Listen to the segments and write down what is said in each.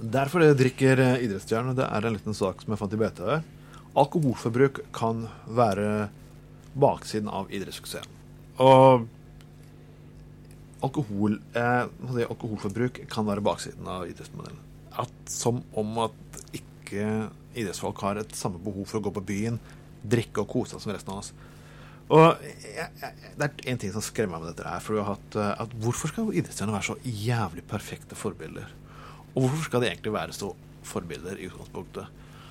Derfor drikker eh, idrettsstjerner. Det er en liten sak som jeg fant i BT her. Alkoholforbruk kan være baksiden av idrettssuksessen. Og alkohol, eh, alkoholforbruk kan være baksiden av idrettsmodellen. At, som om at ikke idrettsfolk har et samme behov for å gå på byen, drikke og kose seg som resten av oss. Og jeg, jeg, Det er én ting som skremmer meg med dette. her, for vi har hatt, eh, at Hvorfor skal idrettsstjerner være så jævlig perfekte forbilder? Og hvorfor skal de egentlig være så forbilder i utgangspunktet?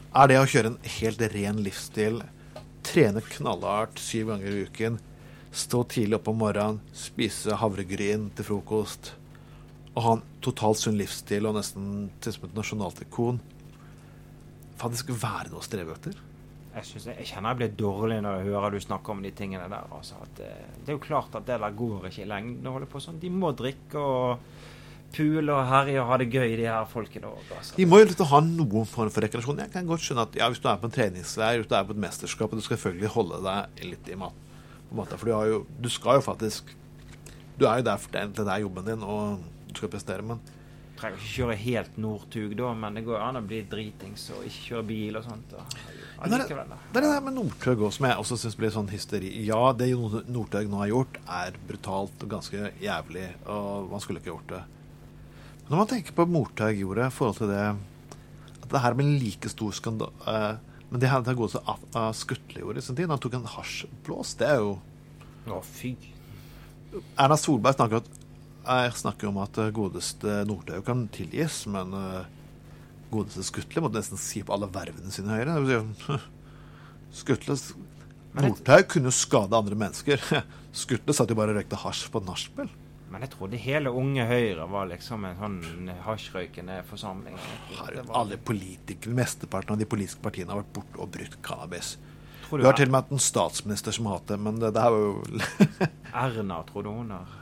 Er det å kjøre en helt ren livsstil, trene knallhardt syv ganger i uken, stå tidlig opp om morgenen, spise havregryn til frokost og ha en totalt sunn livsstil og nesten til som et nasjonalt ikon Faktisk være noe å streve etter? Jeg, jeg, jeg, kjenner jeg blir dårlig når jeg hører du snakker om de tingene der. Altså, det, det, er jo klart at det der går ikke i lengden holde på sånn. De må drikke og pule og herje og ha det gøy, de her folkene. Altså. De må jo litt ha noen form for rekreasjon. Jeg kan godt skjønne at ja, hvis du er på en treningsleir, hvis du er på et mesterskap, og du skal selvfølgelig holde deg litt i mat, på måte, For du, jo, du, skal jo faktisk Du er jo der for det, er jobben din, og du skal prestere, men trenger ikke kjøre helt Northug da, men det går an å bli dritings og ikke kjøre bil og sånt. Og, det, er, det er det der med Northug som jeg også syns blir sånn hysteri. Ja, det Northug nå har gjort, er brutalt og ganske jævlig, og man skulle ikke gjort det. Når man tenker på hva gjorde i forhold til det At det her blir en like stor skandale uh, men det hadde gått av, av Skutle gjorde i sin tid. Han tok en hasjblås. Det er jo Å, fy. Erna Solberg snakker, at, jeg snakker om at godeste Northug kan tilgis, men uh, godeste Skutle måtte nesten si på alle vervene sine høyre. Skutle Northug kunne jo skade andre mennesker. Skutle satt jo bare og røykte hasj på nachspiel. Men jeg trodde hele Unge Høyre var liksom en sånn hasjrøykende forsamling. Har Alle politikere, Mesteparten av de politiske partiene har vært borte og brukt cannabis. Du har til og med hatt en statsminister som har hatt det, men det, det er jo Erna, trodde hun har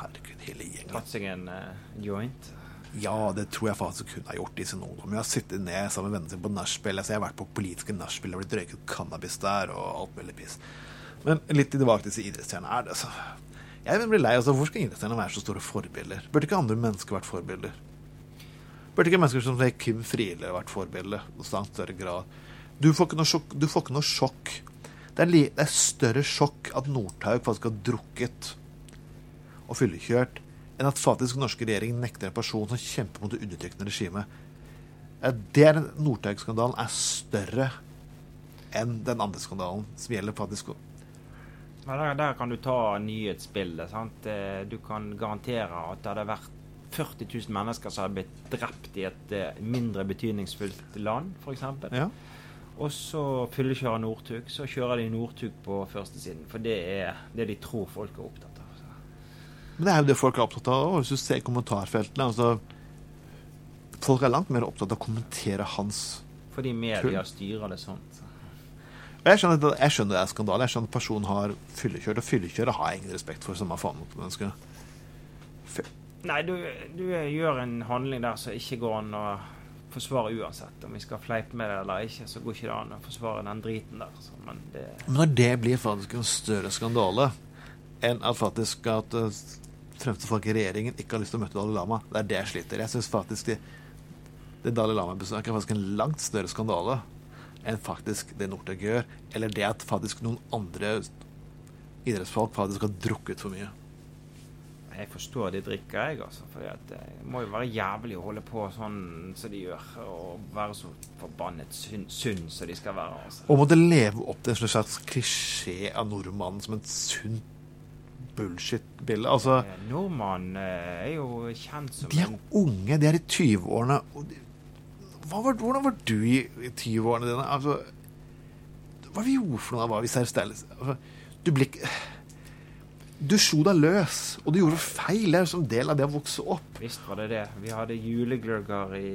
Herregud, hele gjengen. Tatt seg en uh, joint? Ja, det tror jeg faktisk hun har gjort i sin ungdom. Jeg har sittet ned sammen med vennene sine på nachspiel. Altså, jeg har vært på politiske nachspiel og blitt røyket cannabis der og alt mulig piss. Men litt tilbake til idrettsstjerner er det, altså. Jeg blir lei. altså, Hvor skal idrettsstjernene være så store forbilder? Burde ikke andre mennesker vært forbilder? Burde ikke mennesker som Kim Friele vært forbilde i større grad? Du får ikke noe sjokk. Ikke noe sjokk. Det, er det er, større sjokk at Northaug faktisk har drukket og fyllekjørt, enn at faktisk norske regjering nekter en person som kjemper mot det undertrykkende regimet. Det er Northug-skandalen er større enn den andre skandalen, som gjelder faktisk ja, der, der, kan du ta nyhetsbildet. Sant? Eh, du kan garantere at det hadde vært 40 000 mennesker som hadde blitt drept i et eh, mindre betydningsfullt land, f.eks. Ja. Og så fyllekjører Northug. Så kjører de Northug på førstesiden. For det er det de tror folk er opptatt av. Så. Men det er jo det folk er opptatt av Hvis du ser kommentarfeltene altså, Folk er langt mer opptatt av å kommentere hans Fordi media styrer det sånn. Så. Jeg skjønner, jeg skjønner det er skandale. Jeg skjønner at personen har fyllekjørt, og fyllekjøret har jeg ingen respekt for som er faen mot mennesket. Nei, du, du, gjør en handling der som ikke går an å forsvare uansett. Om vi skal fleipe med det eller ikke, så går ikke det an å forsvare den driten der. Så, men, det... men når det blir faktisk en større skandale enn at faktisk at uh, fremste folk i regjeringen ikke har lyst til å møte Dalai Lama, det er det jeg sliter. Jeg syns faktisk det, det Dalai Lama-besøket er faktisk en langt større skandale enn faktisk det Northug gjør, eller det at faktisk noen andre idrettsfolk faktisk har drukket for mye. Jeg forstår de drikker, jeg, altså. For det må jo være jævlig å holde på sånn som de gjør, og være så forbannet sunn, sunn som de skal være. Altså. Og måtte leve opp til en slags klisjé av nordmannen som en sunn bullshit-bilde. Altså, Nordmannen eh, er jo kjent som De er unge, de er i 20-årene. og de var, hvordan var du i, i 20-årene dine? Altså, hva vi gjorde for noe? Hva vi altså, Du ble ikke Du slo deg løs, og du gjorde feil. Det er som del av det å vokse opp. Visst var det det. Vi hadde julegløgger i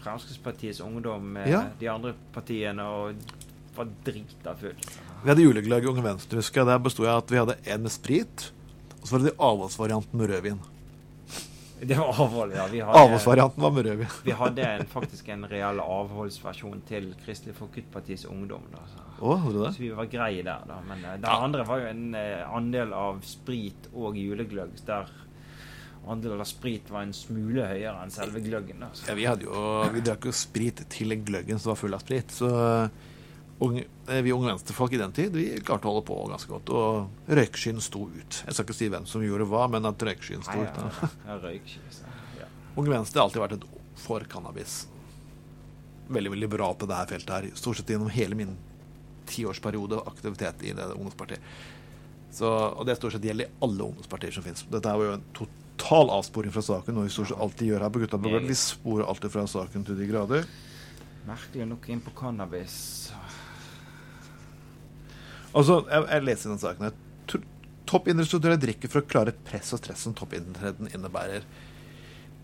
Fremskrittspartiets ungdom med ja. de andre partiene og var drita full. Vi hadde julegløgg i Unge Venstre, husker jeg. Der bestod jeg at vi hadde en med sprit, og så var det de avholdsvarianten med rødvin. Det var avhold, ja. Avholdsvarianten var med rødvin. vi hadde en, faktisk en real avholdsversjon til Kristelig Folkepartis Ungdom. Da, så. Oh, det? så vi var greie der, da. Men uh, den ja. andre var jo en uh, andel av sprit og julegløgg der andel av sprit var en smule høyere enn selve gløggen. da. Ja, vi hadde jo Vi drakk jo sprit til gløggen som var full av sprit. Så eh, unge, eh, vi unge venstrefolk i den tid vi klarte å holde på ganske godt. Og røykskyen sto ut. Jeg skal ikke si hvem som gjorde hva, men at røykskyen sto ut. ja. Så, ja. Unge Venstre har alltid vært et for cannabis. Veldig veldig bra på dette feltet her. Stort sett gjennom hele min tiårsperiode aktivitet i det ungdomspartiet. Så, og det stort sett gjelder i alle ungdomspartier som fins. Dette er jo en total avsporing fra saken, noe vi stort sett alltid gjør her på Gutta på. Vi sporer alltid fra saken til de grader. Merkelig nok inn på cannabis. Altså, jeg, jeg leser den saken her. Toppidrettsutøvere drikker for å klare press og stress som toppidretten innebærer.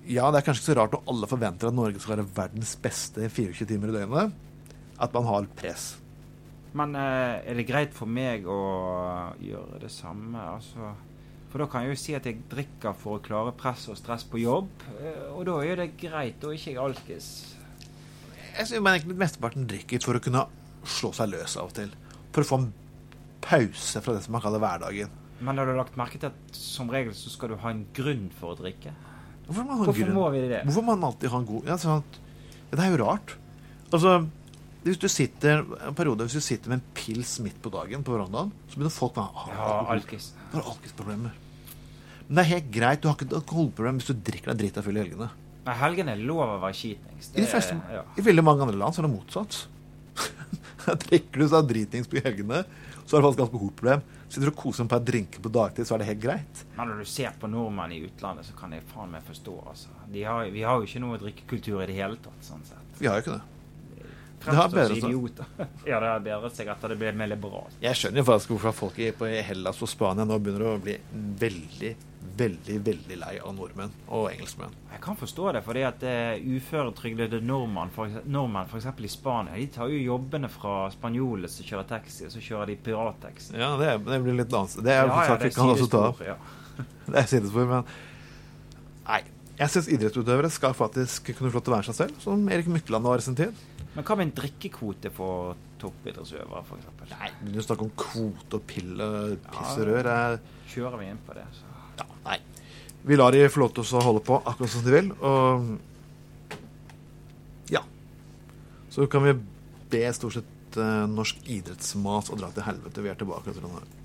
Ja, det er kanskje ikke så rart når alle forventer at Norge skal være verdens beste i 24 timer i døgnet, at man har press. Men eh, er det greit for meg å gjøre det samme? Altså, for da kan jeg jo si at jeg drikker for å klare press og stress på jobb. eh, Og da er det greit, da er ikke jeg alkis. Jeg synes man egentlig mesteparten drikker for å kunne slå seg løs av og til. For å få en pause fra det som man kaller hverdagen. Men har du lagt merke til at som regel så skal du ha en grunn for å drikke? Hvorfor man Hvorfor grunn? må vi det? Hvorfor man alltid ha en god ja, sånn at, ja, Det er jo rart. Altså, hvis du sitter en periode hvis du sitter med en pils midt på dagen på verandaen, så begynner folk med å Ja, alkis. Du alkisproblemer. Men det er helt greit. Du har ikke et alkoholproblem hvis du drikker deg drita full i helgene. Nei, helgene er lov å være skitings. I, de fleste, ja. I veldig mange andre land så er det motsatt. drikker du deg dritings på helgene, så har du faktisk alkoholproblem. Sitter du og koser deg på en drink på dagtid, så er det helt greit. Men når du ser på nordmenn i utlandet, så kan jeg faen meg forstå, altså. Har, vi har jo ikke noe drikkekultur i det hele tatt, sånn sett. Vi har jo ikke det. Det har Fremstår som idioter. ja, det har bedret seg etter det ble mer liberalt. Jeg skjønner jo faktisk hvorfor folk i Hellas og Spania nå begynner å bli veldig, veldig veldig lei av nordmenn og engelskmenn. Jeg kan forstå det, fordi at uh, uføretrygdede nordmenn, f.eks. i Spania, de tar jo jobbene fra spanjolene som kjører taxi, og så kjører de pirattaxi. Ja, det, det blir litt annet. Det er Ja, ja, ja, det kan også ta. opp. Ja. Det er sidespor, men Nei. Jeg syns idrettsutøvere skal faktisk kunne få lov til å være seg selv, som Erik Mykland var i sin tid. Men hva med en drikkekvote for toppidrettsutøvere, f.eks.? Nei, du snakker om kvote og pille, piss og rør. Er, Kjører vi inn på det, så ja, nei. Vi lar de få lov til å holde på akkurat som de vil, og Ja. Så kan vi be stort sett eh, norsk idrettsmat å dra til helvete. Vi er tilbake. Trond.